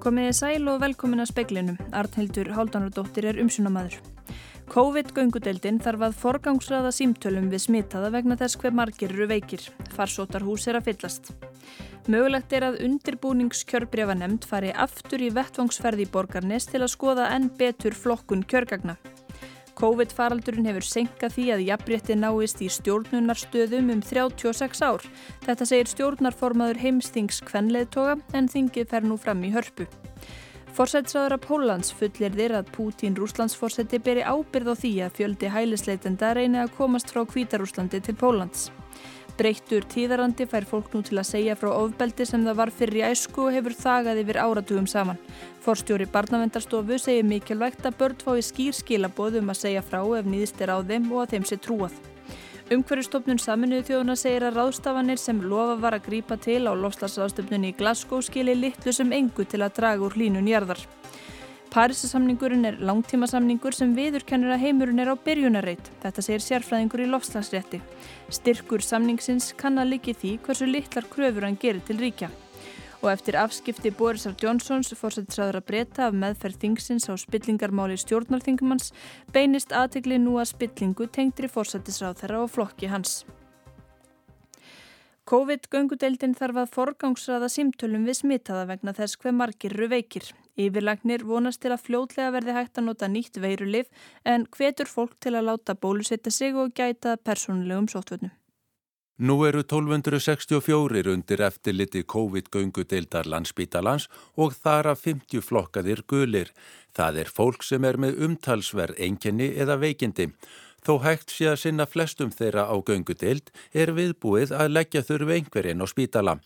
Komiði sæl og velkomin að speiklinum. Arnhildur Háldanardóttir er umsunamaður. COVID-göngudeldin þarf að forgangsraða símtölum við smitaða vegna þess hver margir eru veikir. Farsótarhús er að fyllast. Mögulegt er að undirbúningskjörbrefa nefnd fari aftur í vettvangsferði borgarnes til að skoða enn betur flokkun kjörgagna. COVID-faraldurinn hefur senkað því að jafnrétti náist í stjórnunarstöðum um 36 ár. Þetta segir stjórnarformaður heimstings kvenleðtoga en þingið fer nú fram í hörpu. Forsætsraðara Pólans fullir þér að Pútín Rúslandsforsætti beri ábyrð á því að fjöldi hælisleitenda reyni að komast frá Kvítarúslandi til Pólans. Breyttur tíðarandi fær fólk nú til að segja frá ofbeldi sem það var fyrir í æsku og hefur þagað yfir áratugum saman. Forstjóri barnavendarstofu segir mikilvægt að börn fái skýr skilaboð um að segja frá ef nýðist er á þeim og að þeim sé trúað. Umhverjastofnun saminuðu þjóðuna segir að ráðstafanir sem lofa var að grípa til á lofslagsráðstöfnunni í Glasgow skilir litlu sem engu til að draga úr hlínun jarðar. Parísasamningurinn er langtímasamningur sem viðurkennur að heimurinn er á byrjunarreit. Þetta segir sérfræðingur í lofslagsrétti. Styrkur samningsins kann að líki því hversu litlar kröfur hann gerir til ríkja. Og eftir afskipti Borisar Johnsons fórsættisraður að breyta af meðferð þingsins á spillingarmáli stjórnarþingumanns beinist aðtegli nú að spillingu tengdri fórsættisráð þeirra og flokki hans. COVID-göngudeldin þarf að forgangsraða símtölum við smitaða vegna þess hver margir eru veikir. Yfirlagnir vonast til að fljótlega verði hægt að nota nýtt veirulif en hvetur fólk til að láta bólusetta sig og gæta persónulegum sóttvöldnum. Nú eru 1264 undir eftirliti COVID-göngudeildar landsbítalans og þar af 50 flokkaðir gulir. Það er fólk sem er með umtalsverð enginni eða veikindi. Þó hægt sé að sinna flestum þeirra á göngudeild er viðbúið að leggja þurfi einhverjinn á spítala.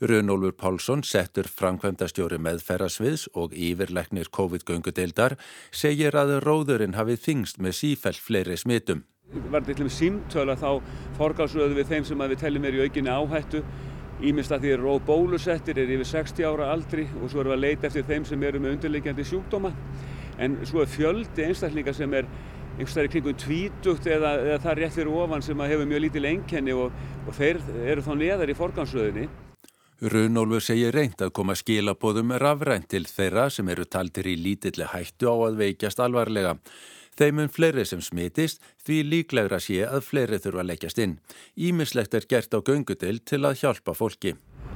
Runólfur Pálsson settur framkvæmdastjóri meðferðasviðs og yfirleiknir COVID-göngudeildar segir að róðurinn hafið þingst með sífæll fleiri smitum. Var þetta símtöla þá forgáðsröðu við þeim sem við tellum er í aukinni áhættu Ímest að því eru róð bólusettir, er yfir 60 ára aldri og svo erum við að leita eftir þeim sem eru með undirleikjandi sjúkdóma. En svo er fjöldi einstaklingar sem er einhverstaðir kringum tvítugt eða, eða það rétt fyrir ofan sem hefur mjög lítil enkenni og, og þeir eru þá neðar í forgansröðinni. Runólfur segir reynd að koma skilabóðum rafrænt til þeirra sem eru taldir í lítilli hættu á að veikjast alvarlega. Þeimum fleiri sem smitist því líklegra sé að fleiri þurfa að leggjast inn. Ímislegt er gert á göngudel til að hjálpa fólki.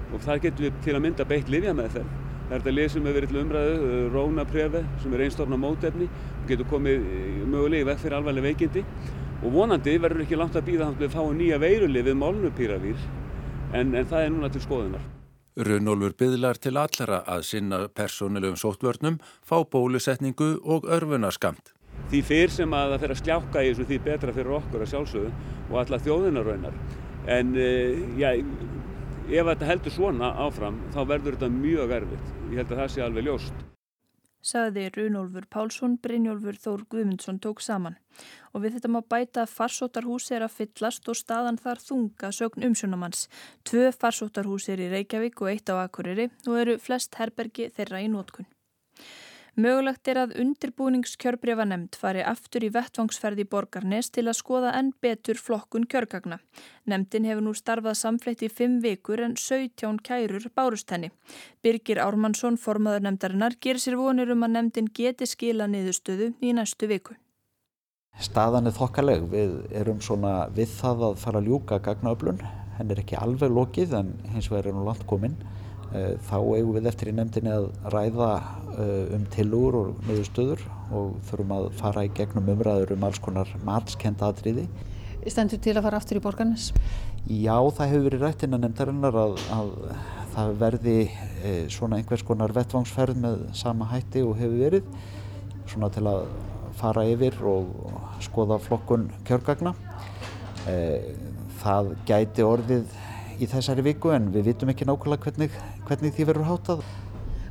Og það getur við til að mynda beitt livja með þeim. Það er þetta lið sem hefur verið til umræðu, uh, rónaprefi, sem er einstofna mótefni og getur komið uh, mögulega í vekk fyrir alvarleg veikindi. Og vonandi verður ekki langt að býða hans við fáið nýja veirulið við molnupýravýr, en, en það er núna til skoðunar. Runolfur byðlar til allara að sinna persónulegum sóttvörnum, fá bólusetningu og örfunarskamt. Því fyrr sem að það fer að sljáka í þessu því betra fyrir okkur að sjálfsögðu og alla þjóðinarraunar. En uh, já, ef þetta heldur svona áfram þá verður þetta mjög erfitt. Ég held að það sé alveg ljóst. Saði Runolfur Pálsson, Brynjólfur Þór Guðmundsson tók saman. Og við þetta má bæta að farsóttarhús er að fyllast og staðan þar þunga sögn umsjónamanns. Tvö farsóttarhús er í Reykjavík og eitt á Akureyri og eru flest herbergi þeirra í nótkunn. Mögulegt er að undirbúningskjörbrefa nefnd fari aftur í vettvangsferði borgarnes til að skoða enn betur flokkun kjörgagna. Nemndin hefur nú starfað samfleytt í fimm vikur en 17 kærur bárust henni. Birgir Ármannsson, formaður nefndarinnar, ger sér vonir um að nefndin geti skila niðurstöðu í næstu viku. Staðan er þokkaleg. Við erum svona við það að fara að ljúka gagnaöflun. Henn er ekki alveg lokið en hins vegar er nú langt kominn. Eh, þá eigum við eftir í nefndinni að ræða eh, um tilugur og niðurstöður og þurfum að fara í gegnum umræður um alls konar matskenda atriði. Stendur til að fara aftur í borgarnes? Já, það hefur verið rætt innan nefndarinnar að, að það verði e, svona einhvers konar vettvangsferð með sama hætti og hefur verið svona til að fara yfir og skoða flokkun kjörgagna. Það gæti orðið í þessari viku en við vitum ekki nákvæmlega hvernig, hvernig því verður hátað.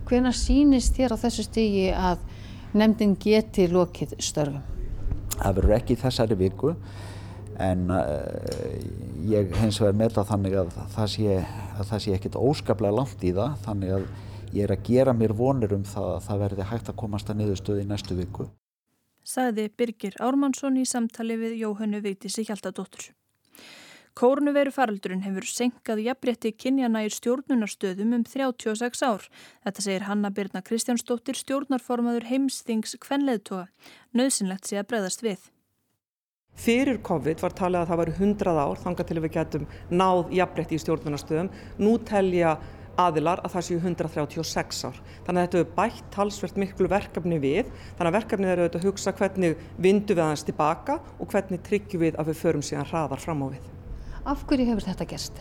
Hvena sínist þér á þessu stígi að nefndin geti lokið störfum? Það verður ekki þessari viku en uh, ég hins vegar meðla þannig að það sé, að það sé ekkit óskaplega langt í það þannig að ég er að gera mér vonir um það að það verði hægt að komast að niðurstöði í næstu viku. Saði Birgir Ármannsson í samtali við Jóhannu Vigdísi Hjaltadóttur. Kórnuveru faraldurinn hefur senkað jafnrétti kynjana í stjórnunarstöðum um 36 ár. Þetta segir Hanna Birna Kristjánsdóttir stjórnarformaður heimsþings kvenleðtoga. Nauðsynlegt sé að breyðast við. Fyrir COVID var talið að það var 100 ár þanga til við getum náð jafnrétti í stjórnunarstöðum. Nú telja aðilar að það séu 136 ár. Þannig að þetta er bætt talsvert miklu verkefni við. Þannig að verkefnið eru að hugsa hvernig vindu við aðeins tilbaka og hvernig tryggjum við að við förum síðan hraðar fram á við. Af hverju hefur þetta gerst?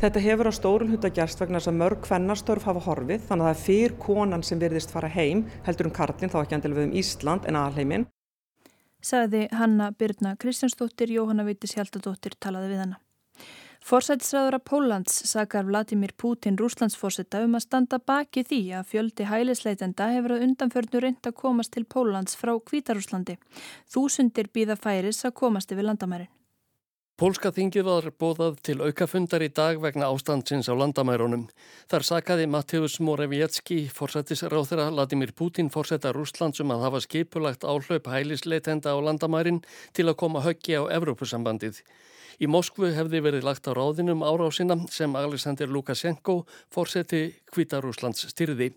Þetta hefur á stórun hunda gerst vegna þess að mörg hvennarstörf hafa horfið þannig að það er fyrr konan sem virðist fara heim heldur um Karlinn, þá ekki endilega við um Ísland en aðheiminn. Saði Hanna Birna Kristjánsdóttir, Jóhanna Vítis Hjaldadóttir talaði við hana. Forsætisræðura Pólans sakar Vladimir Putin rúslandsforsetta um að standa baki því að fjöldi hælisleitenda hefur að undanförnu reynd að komast til Pólans frá Kvítarúslandi. Þúsundir býða færis að komast yfir landamærin. Pólska þingi var bóðað til aukafundar í dag vegna ástandsins á landamærunum. Þar sakaði Matteus Morawiecki, forsættisráþra Vladimir Putin forsetta Rúslandsum að hafa skipulagt áhlaup hælisleitenda á landamærin til að koma höggi á Evrópusambandið. Í Moskvu hefði verið lagt á ráðinum árásina sem Alexander Lukashenko fórseti Kvítarúslands styrði.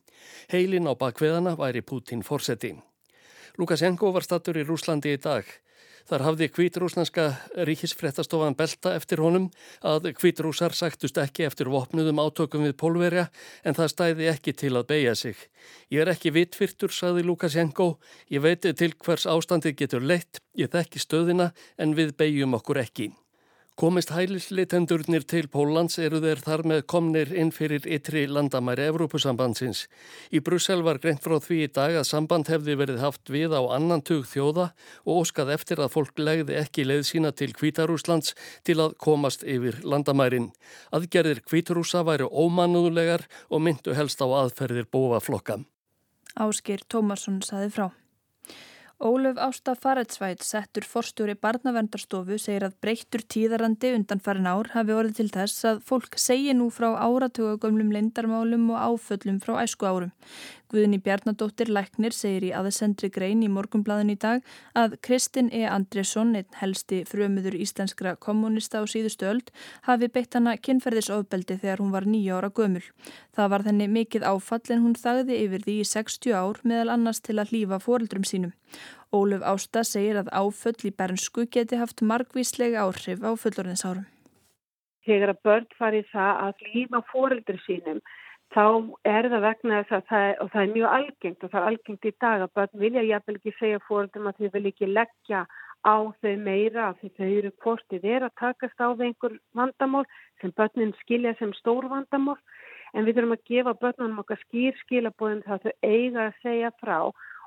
Heilin á bakveðana væri Putin fórseti. Lukashenko var stattur í Rúslandi í dag. Þar hafði kvítrúsnanska ríkisfrettastofan belta eftir honum að kvítrúsar sagtust ekki eftir vopnuðum átökum við pólverja en það stæði ekki til að beigja sig. Ég er ekki vitfyrtur, saði Lukashenko. Ég veit til hvers ástandið getur leitt, ég þekki stöðina en við beigjum okkur ekki. Komist hælisleitendurnir til Pólans eru þeir þar með komnir inn fyrir ytri landamæri Evrópusambandsins. Í Brussel var greint frá því í dag að samband hefði verið haft við á annan tug þjóða og óskað eftir að fólk legði ekki leið sína til Kvítarúslands til að komast yfir landamærin. Aðgerðir Kvítarúsa væri ómannulegar og myndu helst á aðferðir bóaflokka. Áskir Tómarsson saði frá. Ólöf Ásta Faretsvæt, settur forstjóri barnavendarstofu, segir að breyttur tíðarandi undan farin ár hafi orðið til þess að fólk segi nú frá áratugagömlum lindarmálum og áföllum frá æsku árum. Guðni Bjarnadóttir Læknir segir í aðsendri grein í morgumblaðin í dag að Kristinn E. Andresson, einn helsti frömuður íslenskra kommunista á síðustu öld, hafi beitt hana kynferðisofbeldi þegar hún var nýja ára gömul. Það var þenni mikið áfall en hún þagði yfir því í 60 ár meðal annars til að hlýfa fóreldrum sínum. Óluf Ásta segir að áföll í bernsku geti haft margvíslega áhrif á fullorðinsárum. Þegar að börn farið það að hlýfa fóreldrum sínum þá er það vegna þess að það og það er mjög algengt og það er algengt í dag að börn vilja jafnvel ekki segja fóröldum að þau vil ekki leggja á þau meira af því þau eru hvort þið er að takast á einhver vandamál sem börnin skilja sem stór vandamál en við þurfum að gefa börnunum okkar skýr skilabóðum það þau eiga að segja frá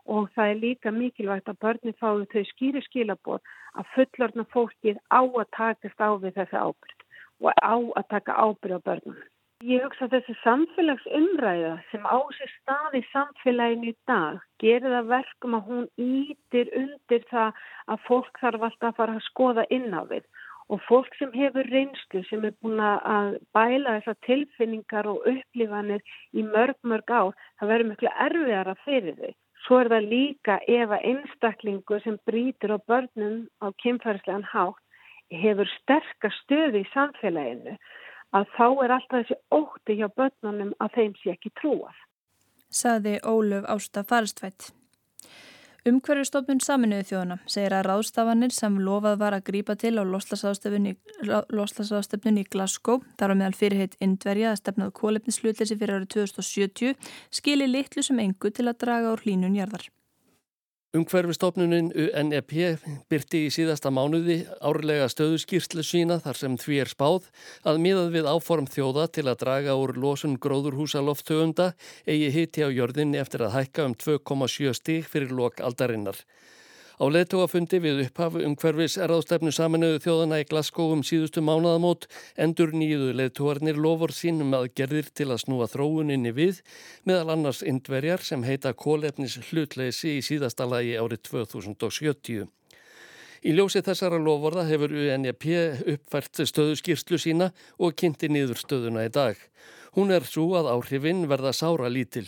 og það er líka mikilvægt að börnin fái þau skýri skilabóð að fullorna fólkið á að takast á við þessi ábyrg og á að taka ábyrg á börnunum. Ég hugsa að þessi samfélagsumræða sem á sér stað í samfélaginu í dag gerir það verkum að hún ítir undir það að fólk þarf alltaf að fara að skoða inn á við og fólk sem hefur reynslu sem er búin að bæla þessar tilfinningar og upplifanir í mörg mörg ár það verður miklu erfiðara fyrir þau. Svo er það líka ef að einstaklingu sem brítir á börnum á kynfærslegan hátt hefur sterkast stöði í samfélaginu að þá er alltaf þessi ótti hjá börnunum að þeim sé ekki trúað. Saði Ólöf Ásta Farstvætt. Umhverfistofnun saminuðu þjóðuna segir að ráðstafanir sem lofað var að grípa til á loslasástefnun í Glasgow, þar á meðal fyrirheit Indverja að stefnað kólefnislutleysi fyrir árið 2070, skilir litlu sem engu til að draga úr hlínun jarðar. Umhverfistofnunin UNEP byrti í síðasta mánuði árlega stöðuskýrslu sína þar sem því er spáð að miðað við áform þjóða til að draga úr losun gróðurhúsa loftöfunda eigi hiti á jörðinni eftir að hækka um 2,7 stík fyrir lok aldarinnar. Á leðtóafundi við upphafu umhverfis erðástefnu saminuðu þjóðana í Glasgow um síðustu mánaðamót endur nýjuðu leðtóarnir lofur sínum að gerðir til að snúa þróuninni við meðal annars indverjar sem heita kólefnis hlutleysi í síðasta lagi árið 2070. Í ljósi þessara lovorða hefur UNEP uppfært stöðu skýrslu sína og kynnti niður stöðuna í dag. Hún er svo að áhrifin verða sára lítil.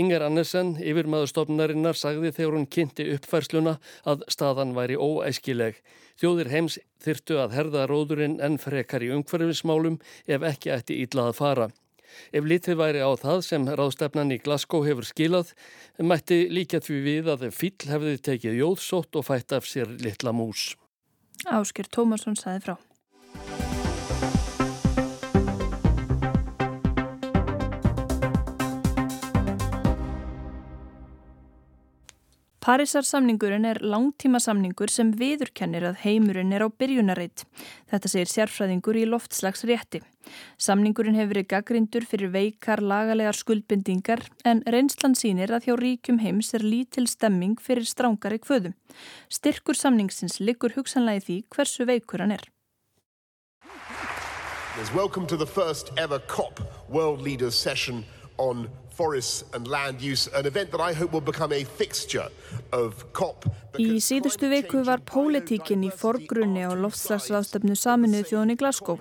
Inger Annesen, yfirmaðurstofnarinnar, sagði þegar hún kynnti uppfærsluna að staðan væri óæskileg. Þjóðir heims þyrtu að herða róðurinn en frekar í umhverfismálum ef ekki ætti ítlað að fara. Ef litið væri á það sem ráðstefnan í Glasgow hefur skilað, mætti líka því við að fíl hefði tekið jóðsótt og fætt af sér litla mús. Ásker Tómasson saði frá. Parísar samningurinn er langtíma samningur sem viðurkennir að heimurinn er á byrjunarreit. Þetta segir sérfræðingur í loftslags rétti. Samningurinn hefur verið gaggrindur fyrir veikar lagalegar skuldbindingar en reynslan sínir að hjá ríkjum heims er lítil stemming fyrir strángari kvöðum. Styrkur samningsins liggur hugsanlega í því hversu veikur hann er. Welcome to the first ever COP World Leaders Session on forests and land use, an event that I hope will become a fixture of COP. Í síðustu viku var pólitíkin í forgrunni á loftslagsraðstöfnu saminuð þjóðan í Glasgow.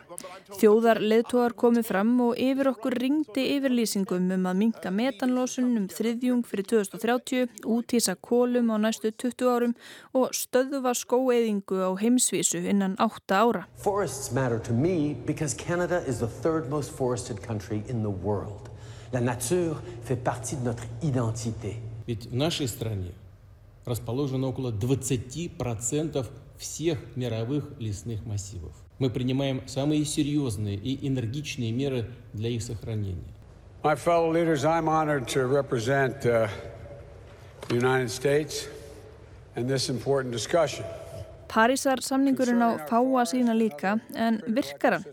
Þjóðar leðtóðar komið fram og yfir okkur ringdi yfirlýsingum um að minka metanlósun um þriðjung fyrir 2030, útísa kólum á næstu 20 árum og stöðuva skóeðingu á heimsvísu innan 8 ára. Forests matter to me because Canada is the third most forested country in the world. La nature fait partie de notre identité. Ведь в нашей стране расположено около 20% всех мировых лесных массивов. Мы принимаем самые серьезные и энергичные меры для их сохранения. My fellow leaders, I'm honored to represent uh, the United States in this important discussion. Parísar samningurinn á fáa sína líka en virkar hann?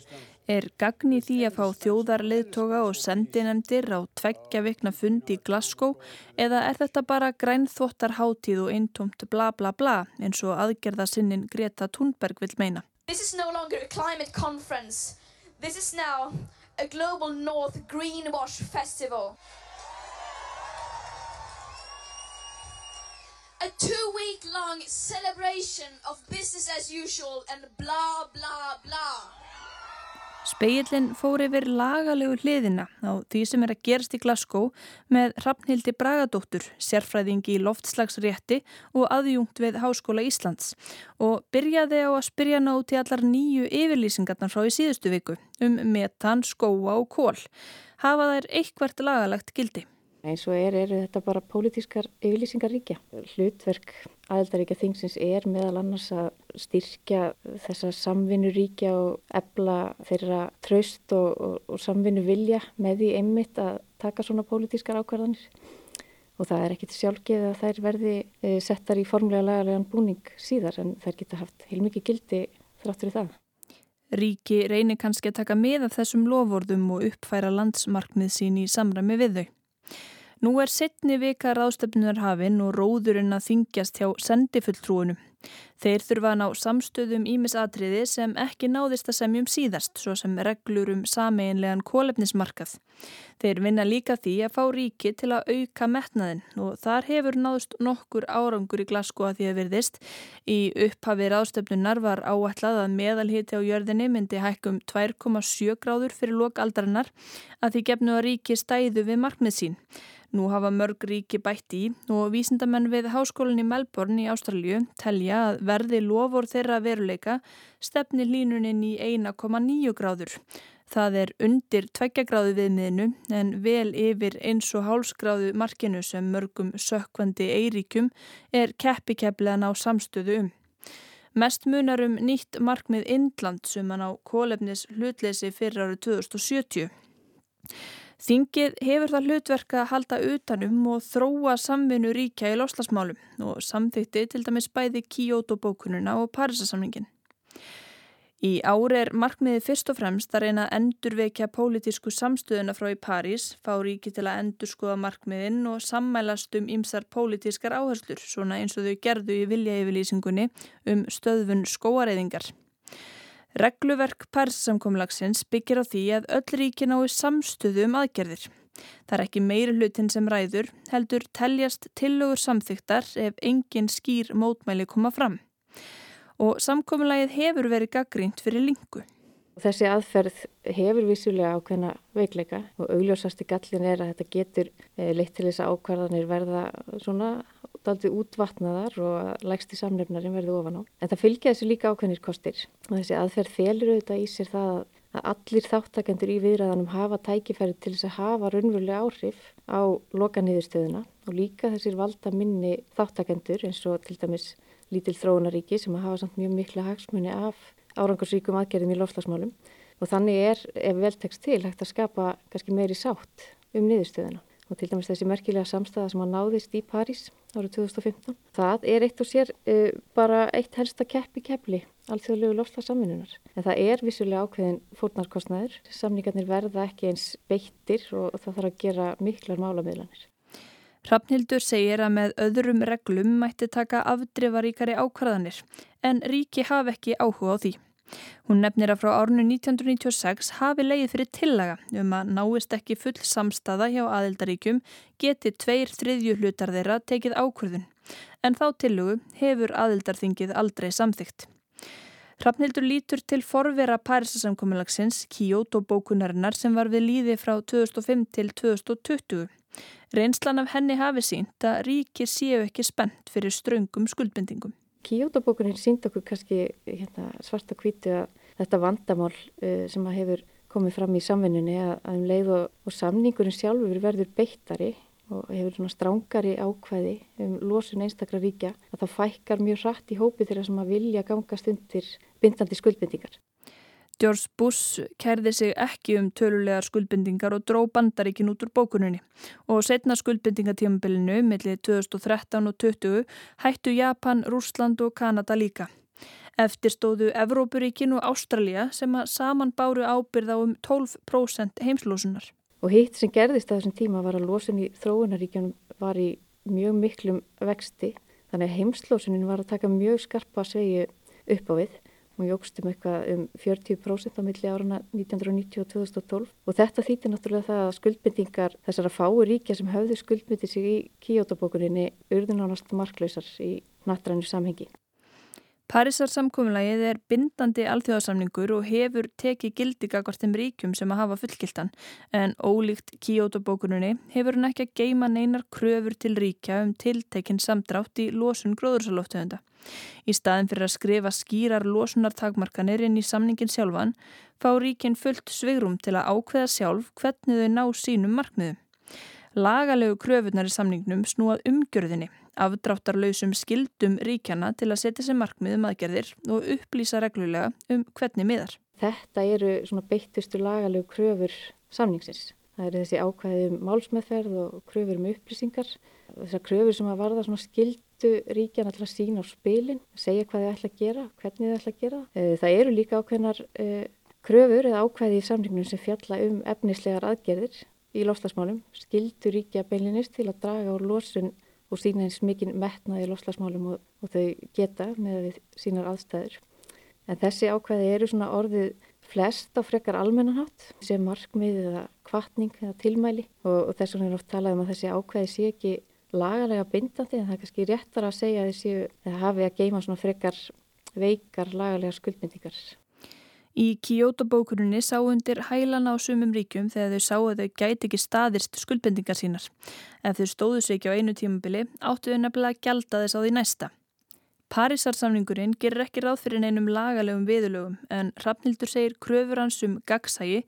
Er gagni því að fá þjóðarleðtoga og sendinemdir á tveggja vikna fund í Glasgow eða er þetta bara grænþvottar hátíð og eintomt bla bla bla eins og aðgerða sinnin Greta Thunberg vil meina. This is no longer a climate conference. This is now a global north greenwash festival. A two-week long celebration of business as usual and blah blah blah. Speillin fór yfir lagalegu hliðina á því sem er að gerast í Glasgow með Hrafnhildi Bragadóttur, sérfræðingi í loftslagsrétti og aðjungt við Háskóla Íslands og byrjaði á að spyrja ná til allar nýju yfirlýsingarnar frá í síðustu viku um metan, skóa og kól. Hafa þær eitthvert lagalagt gildi? Eins og er, eru þetta bara pólitískar yfirlýsingar ríkja. Hlutverk aðeldaríkja þingsins er meðal annars að styrkja þessa samvinnu ríkja og ebla þeirra traust og, og, og samvinnu vilja með því einmitt að taka svona pólitískar ákvarðanir. Og það er ekkit sjálfgeð að þær verði eh, settar í formlega lagalegan búning síðar en þær geta haft heilmikið gildi þráttur í það. Ríki reynir kannski að taka með af þessum lofordum og uppfæra landsmarkmið sín í samræmi við þau. Nú er setni vika ráðstöfnunar hafinn og róðurinn að þingjast hjá sendifulltrúunum. Þeir þurfa að ná samstöðum ímisatriði sem ekki náðist að semjum síðast, svo sem reglur um sameinlegan kólefnismarkað. Þeir vinna líka því að fá ríki til að auka metnaðin og þar hefur náðust nokkur árangur í glasko að því að virðist. Í upphafi ráðstöfnunar var áætlað að meðalhiti á jörðinni myndi hækkum 2,7 gráður fyrir lokaldarinnar að því gefnu að ríki stæðu við markmið sín. Nú hafa mörg ríki bætt í og vísindamenn við háskólinni Melbourne í Ástralju telja að verði lofur þeirra veruleika stefni línuninn í 1,9 gráður. Það er undir 2 gráðu viðmiðinu en vel yfir 1,5 gráðu markinu sem mörgum sökkvandi eiríkjum er keppikeppilegan á samstöðu um. Mest munar um nýtt markmið Indland sem hann á kólefnis hlutleysi fyrir árið 2070. Þingið hefur það hlutverk að halda utanum og þróa samvinnu ríkja í loslasmálum og samþýtti til dæmis bæði Kyoto-bókununa og Parísasamningin. Í ári er markmiði fyrst og fremst að reyna að endurvekja pólitísku samstöðuna frá í París, fá ríki til að endurskoða markmiðin og sammælast um ymsar pólitískar áherslur, svona eins og þau gerðu í vilja yfirlýsingunni um stöðfun skóareiðingar. Regluverk Persamkomlagsins byggir á því að öll ríkin ái samstöðu um aðgerðir. Það er ekki meiri hlutin sem ræður, heldur teljast tillögur samþyktar ef engin skýr mótmæli koma fram. Og samkomlagið hefur verið gaggrínt fyrir lingu. Þessi aðferð hefur vissulega ákveðna veikleika og augljósasti gallin er að þetta getur eh, leitt til þess að ákvarðanir verða svona daldi útvatnaðar og lægsti samnefnarinn verði ofan á. En það fylgja þessu líka ákveðnir kostir. Og þessi aðferð felur auðvitað í sér það að allir þáttakendur í viðræðanum hafa tækifæri til þess að hafa raunverulega áhrif á lokanýðurstöðuna og líka þessir valda minni þáttakendur eins og til dæmis lítil þróunaríki sem hafa samt mjög mikla hagsmunni af árangarsríkum aðgerðum í lofslagsmálum og þannig er, ef veltekst til, hægt að skapa kannski meiri sátt um niðurstöðuna. Og til dæmis þessi merkilega samstæða sem að náðist í París árið 2015. Það er eitt og sér uh, bara eitt helsta kepp í keppli alþjóðlegu lofslagssamvinunar. En það er vissulega ákveðin fórnarkostnæður. Samningarnir verða ekki eins beittir og það þarf að gera miklar málamiðlanir. Hrafnhildur segir að með öðrum reglum mætti taka afdrifaríkari ákvarðanir en ríki hafi ekki áhuga á því. Hún nefnir að frá árnu 1996 hafi leið fyrir tillaga um að náist ekki full samstaða hjá aðildaríkjum geti tveir þriðju hlutar þeirra tekið ákvörðun en þá tillögu hefur aðildarþingið aldrei samþygt. Hrafnildur lítur til forvera Parísasamkominnlagsins Kyoto bókunarinnar sem var við líði frá 2005 til 2020. Reynslan af henni hafi sínt að ríkir séu ekki spennt fyrir ströngum skuldbendingum. Kyoto bókunin sínd okkur kannski hérna, svarta kvítu að þetta vandamál uh, sem að hefur komið fram í samvinnunni að, að um leið og, og samningurinn sjálfur verður beittari og hefur svona strángari ákvæði um losun einstakra ríkja að það fækkar mjög hratt í hópi þeirra sem að vilja gangast undir bindandi skuldbindingar. George Bush kærði sig ekki um tölulegar skuldbindingar og dró bandaríkin út úr bókununni og setna skuldbindingatímabilinu millir 2013 og 2020 hættu Japan, Rúsland og Kanada líka. Eftir stóðu Evrópuríkin og Ástralja sem að saman báru ábyrða um 12% heimslósunar. Og hitt sem gerðist þessum tíma var að losun í þróunaríkjanum var í mjög miklum vexti þannig að heimslósunin var að taka mjög skarpa svegi upp á við og jógstum eitthvað um 40% á milli árana 1990 og 2012 og þetta þýtti náttúrulega það að skuldbindingar þessara fáu ríkja sem höfðu skuldbindið sig í kíótabókuninni urðunánast marklausar í nattrænu samhengi. Parísarsamkominlægið er bindandi alþjóðasamningur og hefur tekið gildikakvart þeim ríkjum sem að hafa fullgildan en ólíkt Kyoto-bókuninni hefur hann ekki að geima neinar kröfur til ríkja um tiltekinn samdrátt í losun gróðursalóftöfunda. Í staðin fyrir að skrifa skýrar losunartakmarkanir inn í samningin sjálfan fá ríkin fullt svigrum til að ákveða sjálf hvernig þau ná sínum markmiðum. Lagalegu kröfunar í samningnum snúað umgjörðinni afdráttarlausum skildum ríkjana til að setja sér markmiðum aðgerðir og upplýsa reglulega um hvernig miðar. Þetta eru svona beittustu lagalegu kröfur samningsins. Það eru þessi ákvæði um málsmeðferð og kröfur um upplýsingar. Þessar kröfur sem að varða svona skildu ríkjana til að sína á spilin, segja hvað þið ætla að gera, hvernig þið ætla að gera. Eh, það eru líka ákveðnar uh, kröfur eða ákvæði í samningnum sem fjalla um efnislegar aðgerðir í lofslagsmálum. Skildu ríkja beilinist til að draga á losun og sína eins mikið metnaði loslasmálum og, og þau geta með sínar aðstæður. En þessi ákveði eru svona orðið flest á frekar almennanátt sem markmið eða kvartning eða tilmæli og, og þess vegna er oft talað um að þessi ákveði sé ekki lagalega bindandi en það er kannski réttar að segja að þessi hafi að geima svona frekar veikar lagalega skuldmyndingar. Í Kyoto-bókuninni sá undir hælan á sumum ríkjum þegar þau sáu að þau gæti ekki staðist skuldbendingar sínar. Ef þau stóðu sig ekki á einu tímabili áttu þau nefnilega að gjalda þess á því næsta. Parísarsamningurinn gerir ekki ráð fyrir neinum lagalegum viðlögum en Hrafnildur segir kröfur hans um gagsægi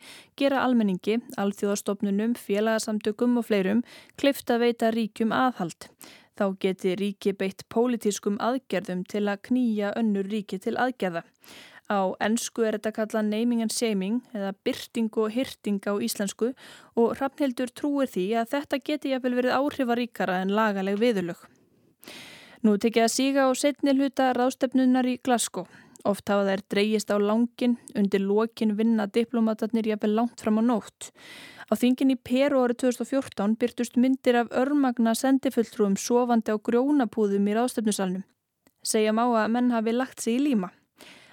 gera almenningi, alþjóðastofnunum, félagasamtökum og fleirum klift að veita ríkjum aðhald. Þá geti ríki beitt pólitískum aðgerðum til að knýja önnur ríki til aðgerða. Á ennsku er þetta kallað naming and shaming eða byrting og hyrting á íslensku og Hrafnhildur trúir því að þetta geti jafnvel verið áhrifaríkara en lagaleg viðurlög. Nú tekja að síga á setni hluta ráðstefnunar í Glasgow. Oft hafa þær dreyjist á langin, undir lokin vinna diplomatarnir jafnvel langt fram á nótt. Á þingin í Peru árið 2014 byrtust myndir af örmagna sendifulltrúum sofandi á grjónapúðum í ráðstefnusalnum. Segja má að menn hafi lagt sig í líma.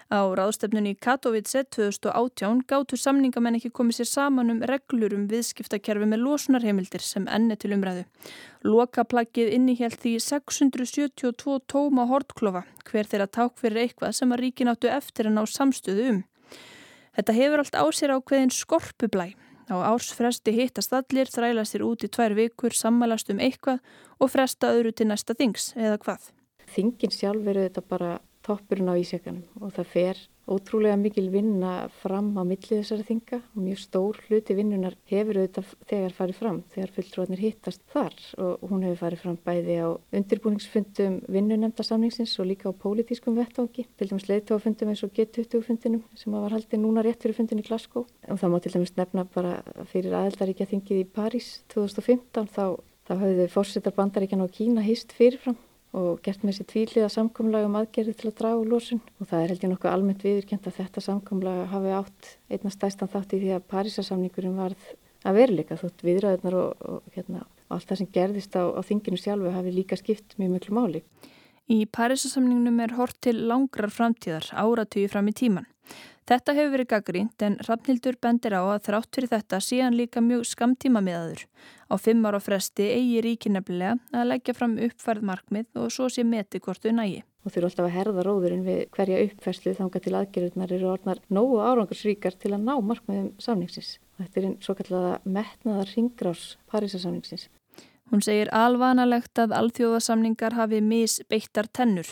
Á ráðstefnunni í Katowice 2018 gáttu samningamenn ekki komið sér saman um reglur um viðskiptakerfi með losunarheimildir sem enni til umræðu. Lokaplaggið innihjælt því 672 tóma hortklofa hver þeirra ták fyrir eitthvað sem að ríkin áttu eftir að ná samstöðu um. Þetta hefur allt á sér ákveðin skorpublæ. Á ársfresti hittast allir, þrælast þér út í tvær vikur, sammælast um eitthvað og fresta öðru til næsta þings, eða hvað? Þingin sjálf eru þetta bara toppurinn á ísjakanum. Og það fer ótrúlega mikil vinna fram á millið þessari þinga og mjög stór hluti vinnunar hefur auðvitað þegar farið fram, þegar fulltrúarnir hittast þar. Og hún hefur farið fram bæði á undirbúningsfundum vinnunemndasamningsins og líka á pólitískum vettvangi, til dæmis leiðtófundum eins og G20 fundinum sem var haldið núna rétt fyrir fundin í Glasgow. Og það má til dæmis nefna bara fyrir aðeldaríkja þingið í París 2015 þá, þá höfðu fórsetar bandaríkjan á Kína hýst fyrirfram og gert með sér tvíliða samkomlega um aðgerði til að draga úr losun og það er held ég nokkuð almennt viðurkjent að þetta samkomlega hafi átt einna stæstan þátt í því að Parísasamningurinn varð að veruleika þótt viðræðunar og, og hérna, allt það sem gerðist á, á þinginu sjálfu hafi líka skipt mjög mjög máli. Í Parísasamningnum er hort til langrar framtíðar áratöyu fram í tíman. Þetta hefur verið gaggrínt en Rafnildur bendir á að þrátt fyrir þetta síðan líka mjög skamtíma meðaður. Á fimm ára fresti eigi ríki nefnilega að leggja fram uppfærð markmið og svo sé meti hvort þau nægi. Og þurfa alltaf að herða róðurinn við hverja uppfærslu þanga til aðgerðunar eru orðnar nógu árangarsríkar til að ná markmiðum samningsins. Þetta er einn svo kallaða metnaðar ringrás Parísasamningsins. Hún segir alvanalegt að alþjóðasamningar hafi misbeittar tennur.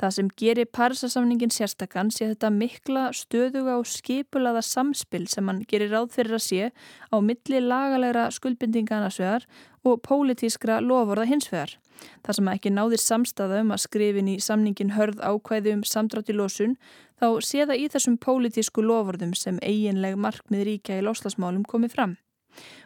Það sem gerir Parisasamningin sérstakann sé þetta mikla stöðuga og skipulaða samspil sem hann gerir ráð fyrir að sé á milli lagalegra skuldbindingana svegar og pólitískra lovorða hinsvegar. Það sem ekki náðir samstaða um að skrifin í samningin hörð ákvæði um samdrátt í losun þá sé það í þessum pólitísku lovorðum sem eiginleg markmið ríkja í loslasmálum komið fram.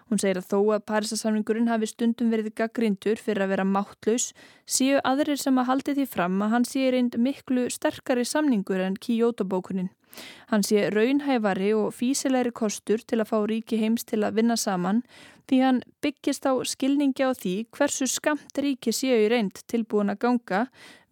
Hún segir að þó að Parísasamningurinn hafi stundum verið gaggrindur fyrir að vera máttlaus séu aðrir sem að haldi því fram að hann sé reynd miklu sterkari samningur en Kyoto-bókunin. Hann sé raunhæfari og físilegri kostur til að fá ríki heims til að vinna saman því hann byggist á skilningi á því hversu skamt ríki séu reynd tilbúin að ganga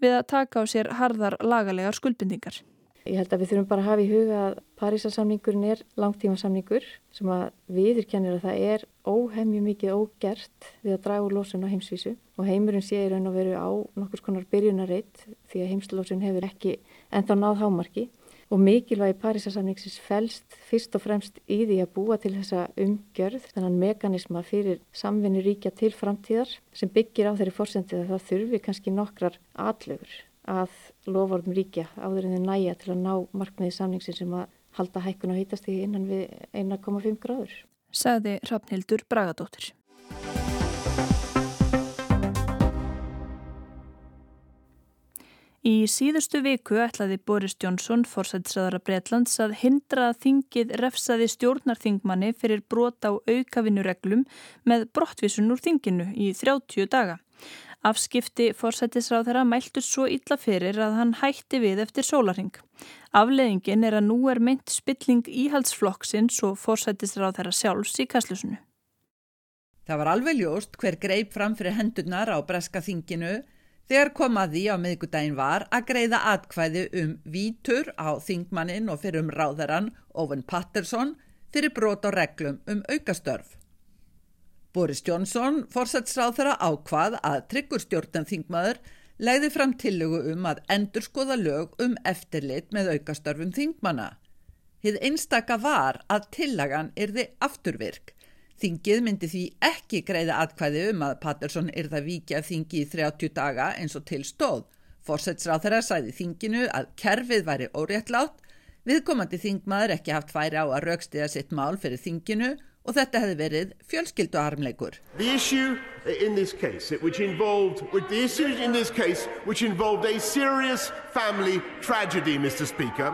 við að taka á sér harðar lagalegar skuldbindingar. Ég held að við þurfum bara að hafa í huga að Parísasamningurinn er langtímasamningur sem að viðurkennir að það er óhemju mikið ógert við að draga úr lósun á heimsvísu. Og heimurinn sé í raun og veru á nokkur konar byrjunarreitt því að heimslósun hefur ekki enda náð hámarki. Og mikilvægi Parísasamningsins fælst fyrst og fremst í því að búa til þessa umgjörð, þannig mekanisma fyrir samvinni ríkja til framtíðar sem byggir á þeirri fórsendið að það þurfi kannski nokkrar atlögur að lofórnum ríkja áður en þau næja til að ná markmiði samningsin sem að halda hækkun og hýtast í innan við 1,5 gráður. Saði Rafnildur Bragadóttir. Í síðustu viku ætlaði Boris Johnson, forsætsræðara Breitlands, að hindra að þingið refsaði stjórnarþingmanni fyrir brota á aukavinnureglum með brottvísun úr þinginu í 30 daga. Afskipti forsættisráð þeirra mæltu svo illa fyrir að hann hætti við eftir sólaring. Afleðingin er að nú er meint spilling íhaldsflokksins og forsættisráð þeirra sjálfs í kaslusinu. Það var alveg ljóst hver greip fram fyrir hendurnar á breska þinginu þegar komaði á miðgudaginn var að greiða atkvæði um vítur á þingmannin og fyrir um ráðarann Owen Patterson fyrir brot á reglum um aukastörf. Boris Johnson, fórsætsráð þeirra ákvað að tryggur stjórnum þingmaður legði fram tillögu um að endur skoða lög um eftirlit með aukastörfum þingmana. Hið einstaka var að tillagan yrði afturvirk. Þingið myndi því ekki greiða atkvæði um að Patterson yrða vikja þingi í 30 daga eins og til stóð. Fórsætsráð þeirra sæði þinginu að kerfið væri óréttlátt, viðkomandi þingmaður ekki haft færi á að raukstiða sitt mál fyrir þinginu og þetta hefði verið fjölskylduarmleikur. The issue in this case, which involved, the issue in this case, which involved a serious family tragedy, Mr. Speaker,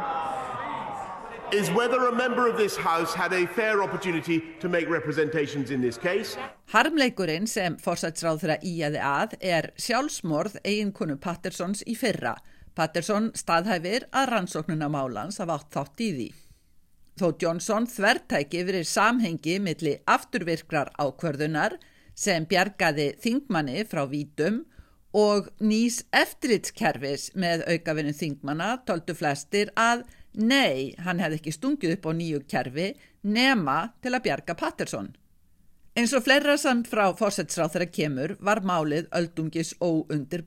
is whether a member of this House had a fair opportunity to make representations in this case. Harmleikurinn sem fórsætsráð þeirra íaði að er sjálfsmorð eiginkonu Pattersons í fyrra. Patterson staðhæfir að rannsóknuna málans af átt þátt í því. Þó Johnson þvertæki verið samhengi milli afturvirkrar ákvörðunar sem bjargaði þingmanni frá vítum og nýs eftirlitskerfis með aukavinnu þingmanna tóltu flestir að nei, hann hefði ekki stungið upp á nýju kerfi nema til að bjarga Patterson. Eins og fleira samt frá fórsetsráð þeirra kemur var málið öldungis óundir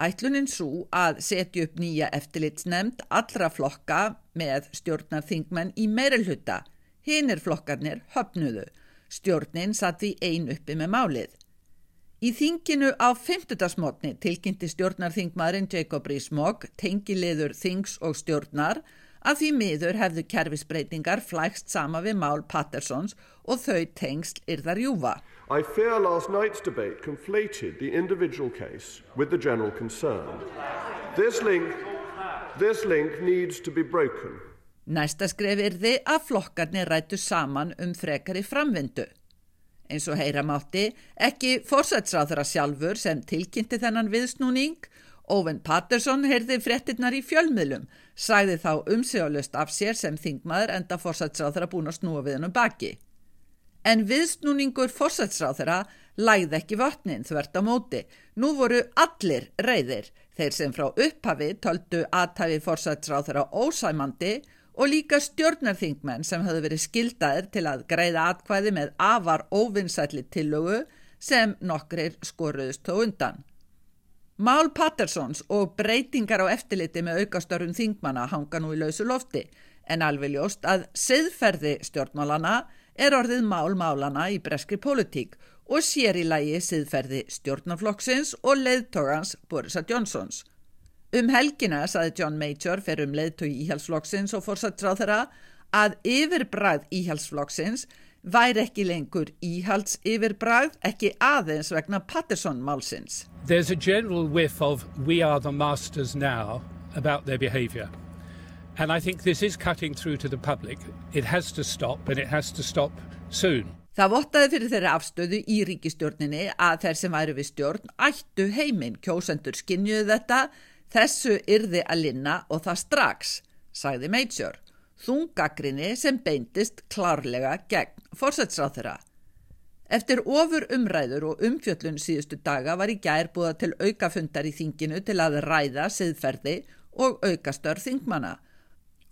búið. Ætlunin svo að setja upp nýja eftirlitsnemnd allra flokka með stjórnarþingmenn í meirelhuta. Hinnir flokkarnir höfnuðu. Stjórnin satt því ein uppi með málið. Í þinginu á 50. smotni tilkynnti stjórnarþingmaðurinn Jacob Rees-Mogg, tengileður þings og stjórnar, að því miður hefðu kerfisbreytingar flækst sama við mál Pattersons og þau tengsl yrðar júfa. I fear last night's debate conflated the individual case with the general concern. This link, this link needs to be broken. Næsta skref yrði að flokkarnir rættu saman um frekari framvindu. Eins og heyra mátti, ekki fórsætsráðara sjálfur sem tilkynnti þennan viðsnúning, Óven Patterson heyrði fréttinnar í fjölmiðlum, sagði þá umsjóðlust af sér sem þingmaður enda fórsætsráðara búin að snúa við hennum baki en viðsnúningur fórsætsráð þeirra læði ekki vatnin þvert á móti. Nú voru allir reyðir, þeir sem frá upphafi töldu aðtæfi fórsætsráð þeirra ósæmandi og líka stjórnarþingmenn sem höfðu verið skildaðir til að greiða atkvæði með afar óvinnsætli tillögu sem nokkrir skoruðust þó undan. Mál Pattersons og breytingar á eftirliti með aukastörun þingmanna hanga nú í lausu lofti en alveg ljóst að siðferði stjórnmálana er orðið mál málana í breskri politík og sér í lægi siðferði stjórnarflokksins og leiðtogans Borisa Johnsons. Um helgina saði John Major fyrir um leiðtogi íhjálpsflokksins og fórsagt ráð þeirra að yfirbræð íhjálpsflokksins væri ekki lengur íhalds yfirbræð ekki aðeins vegna Patterson málsins. There's a general whiff of we are the masters now about their behavior. Það vottaði fyrir þeirri afstöðu í ríkistjórninni að þeir sem væri við stjórn ættu heiminn. Kjósendur skinnjuðu þetta, þessu yrði að linna og það strax, sagði Major, þungagrinni sem beintist klárlega gegn fórsætsráð þeirra. Eftir ofur umræður og umfjöllun síðustu daga var í gær búða til aukafundar í þinginu til að ræða siðferði og aukastör þingmana.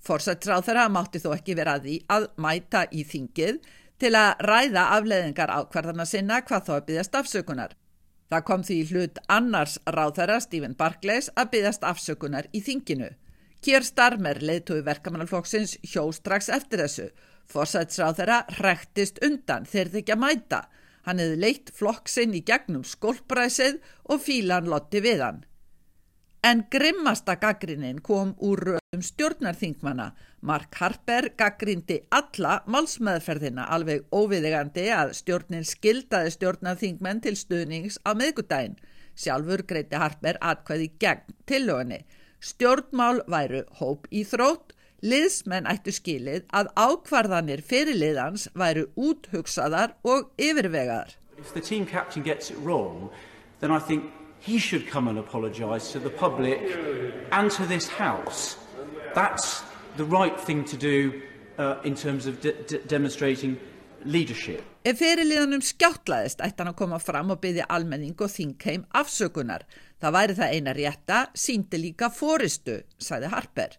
Forsætsráð þeirra mátti þó ekki vera að því að mæta í þingið til að ræða afleðingar ákvarðana sinna hvað þó að byggast afsökunar. Það kom því hlut annars ráð þeirra Stephen Barclays að byggast afsökunar í þinginu. Kier Starmer leiðtói verkamannalflokksins hjó strax eftir þessu. Forsætsráð þeirra hrektist undan þeir þykja mæta. Hann hefði leitt flokksinn í gegnum skolpræsið og fílan lotti við hann. En grimmasta gaggrinin kom úr röðum stjórnarþingmana. Mark Harper gaggrindi alla málsmeðferðina alveg óviðegandi að stjórnin skildaði stjórnarþingmenn til stuðnings á meðgudaginn. Sjálfur greiti Harper atkvæði gegn tillögunni. Stjórnmál væru hóp í þrótt, liðsmenn ættu skilið að ákvarðanir fyrir liðans væru úthugsaðar og yfirvegaðar. If the team captain gets it wrong, then I think he should come and apologise to the public and to this House. That's the right thing to do uh, in terms of de de demonstrating leadership. Ef fyrirliðanum skjáttlaðist ætti hann að koma fram og byggja almenning og þingheim afsökunar. Það væri það eina rétta, síndi líka fóristu, sagði Harper.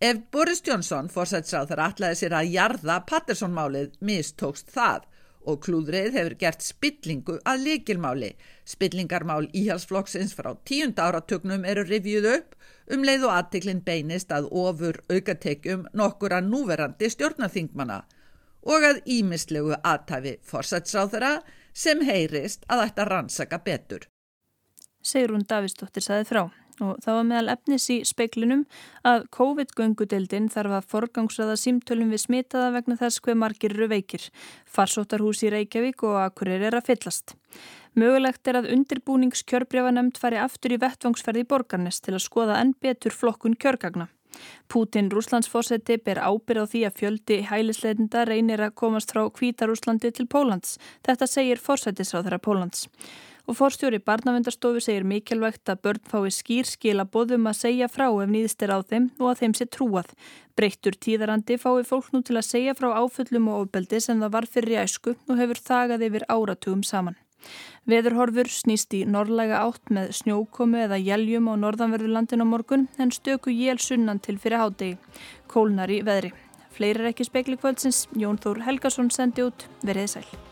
Ef Boris Johnson fórsætsráð þar ætlaði sér að jarða Patterson-málið mistókst það og klúðrið hefur gert spillingu að likilmáli. Spillingarmál íhalsflokksins frá tíunda áratögnum eru rivjuð upp um leið og aðtiklinn beinist að ofur aukatekjum nokkura núverandi stjórnaþingmana og að ímislegu aðtæfi forsætsráðara sem heyrist að ætta rannsaka betur. Segrún Davistóttir saði frá og það var meðal efnis í speiklinum að COVID-göngudeldin þarf að forgangsraða símtölum við smitaða vegna þess hver margir eru veikir. Farsóttarhús í Reykjavík og Akureyri er að fyllast. Mögulegt er að undirbúningskjörbrefanemnd fari aftur í vettvangsferði borgarnes til að skoða enn betur flokkun kjörgagna. Pútin Rúslandsfósetti ber ábyrð á því að fjöldi hælisleitenda reynir að komast frá Kvítarúslandi til Pólans. Þetta segir fórsættisráðara Pólans og fórstjóri barnavendarstofu segir mikilvægt að börn fái skýr skil að segja frá ef nýðist er á þeim og að þeim sé trúað. Breyttur tíðarandi fái fólk nú til að segja frá áfullum og ofbeldi sem það var fyrir æsku og hefur þagað yfir áratugum saman. Veðurhorfur snýst í norrlæga átt með snjókomu eða jæljum á norðanverðurlandin á morgun en stöku jél sunnan til fyrir hádegi. Kólnar í veðri. Fleiri er ekki spekli kvöldsins. Jón Þór Helgason sendi út. Verið sæl.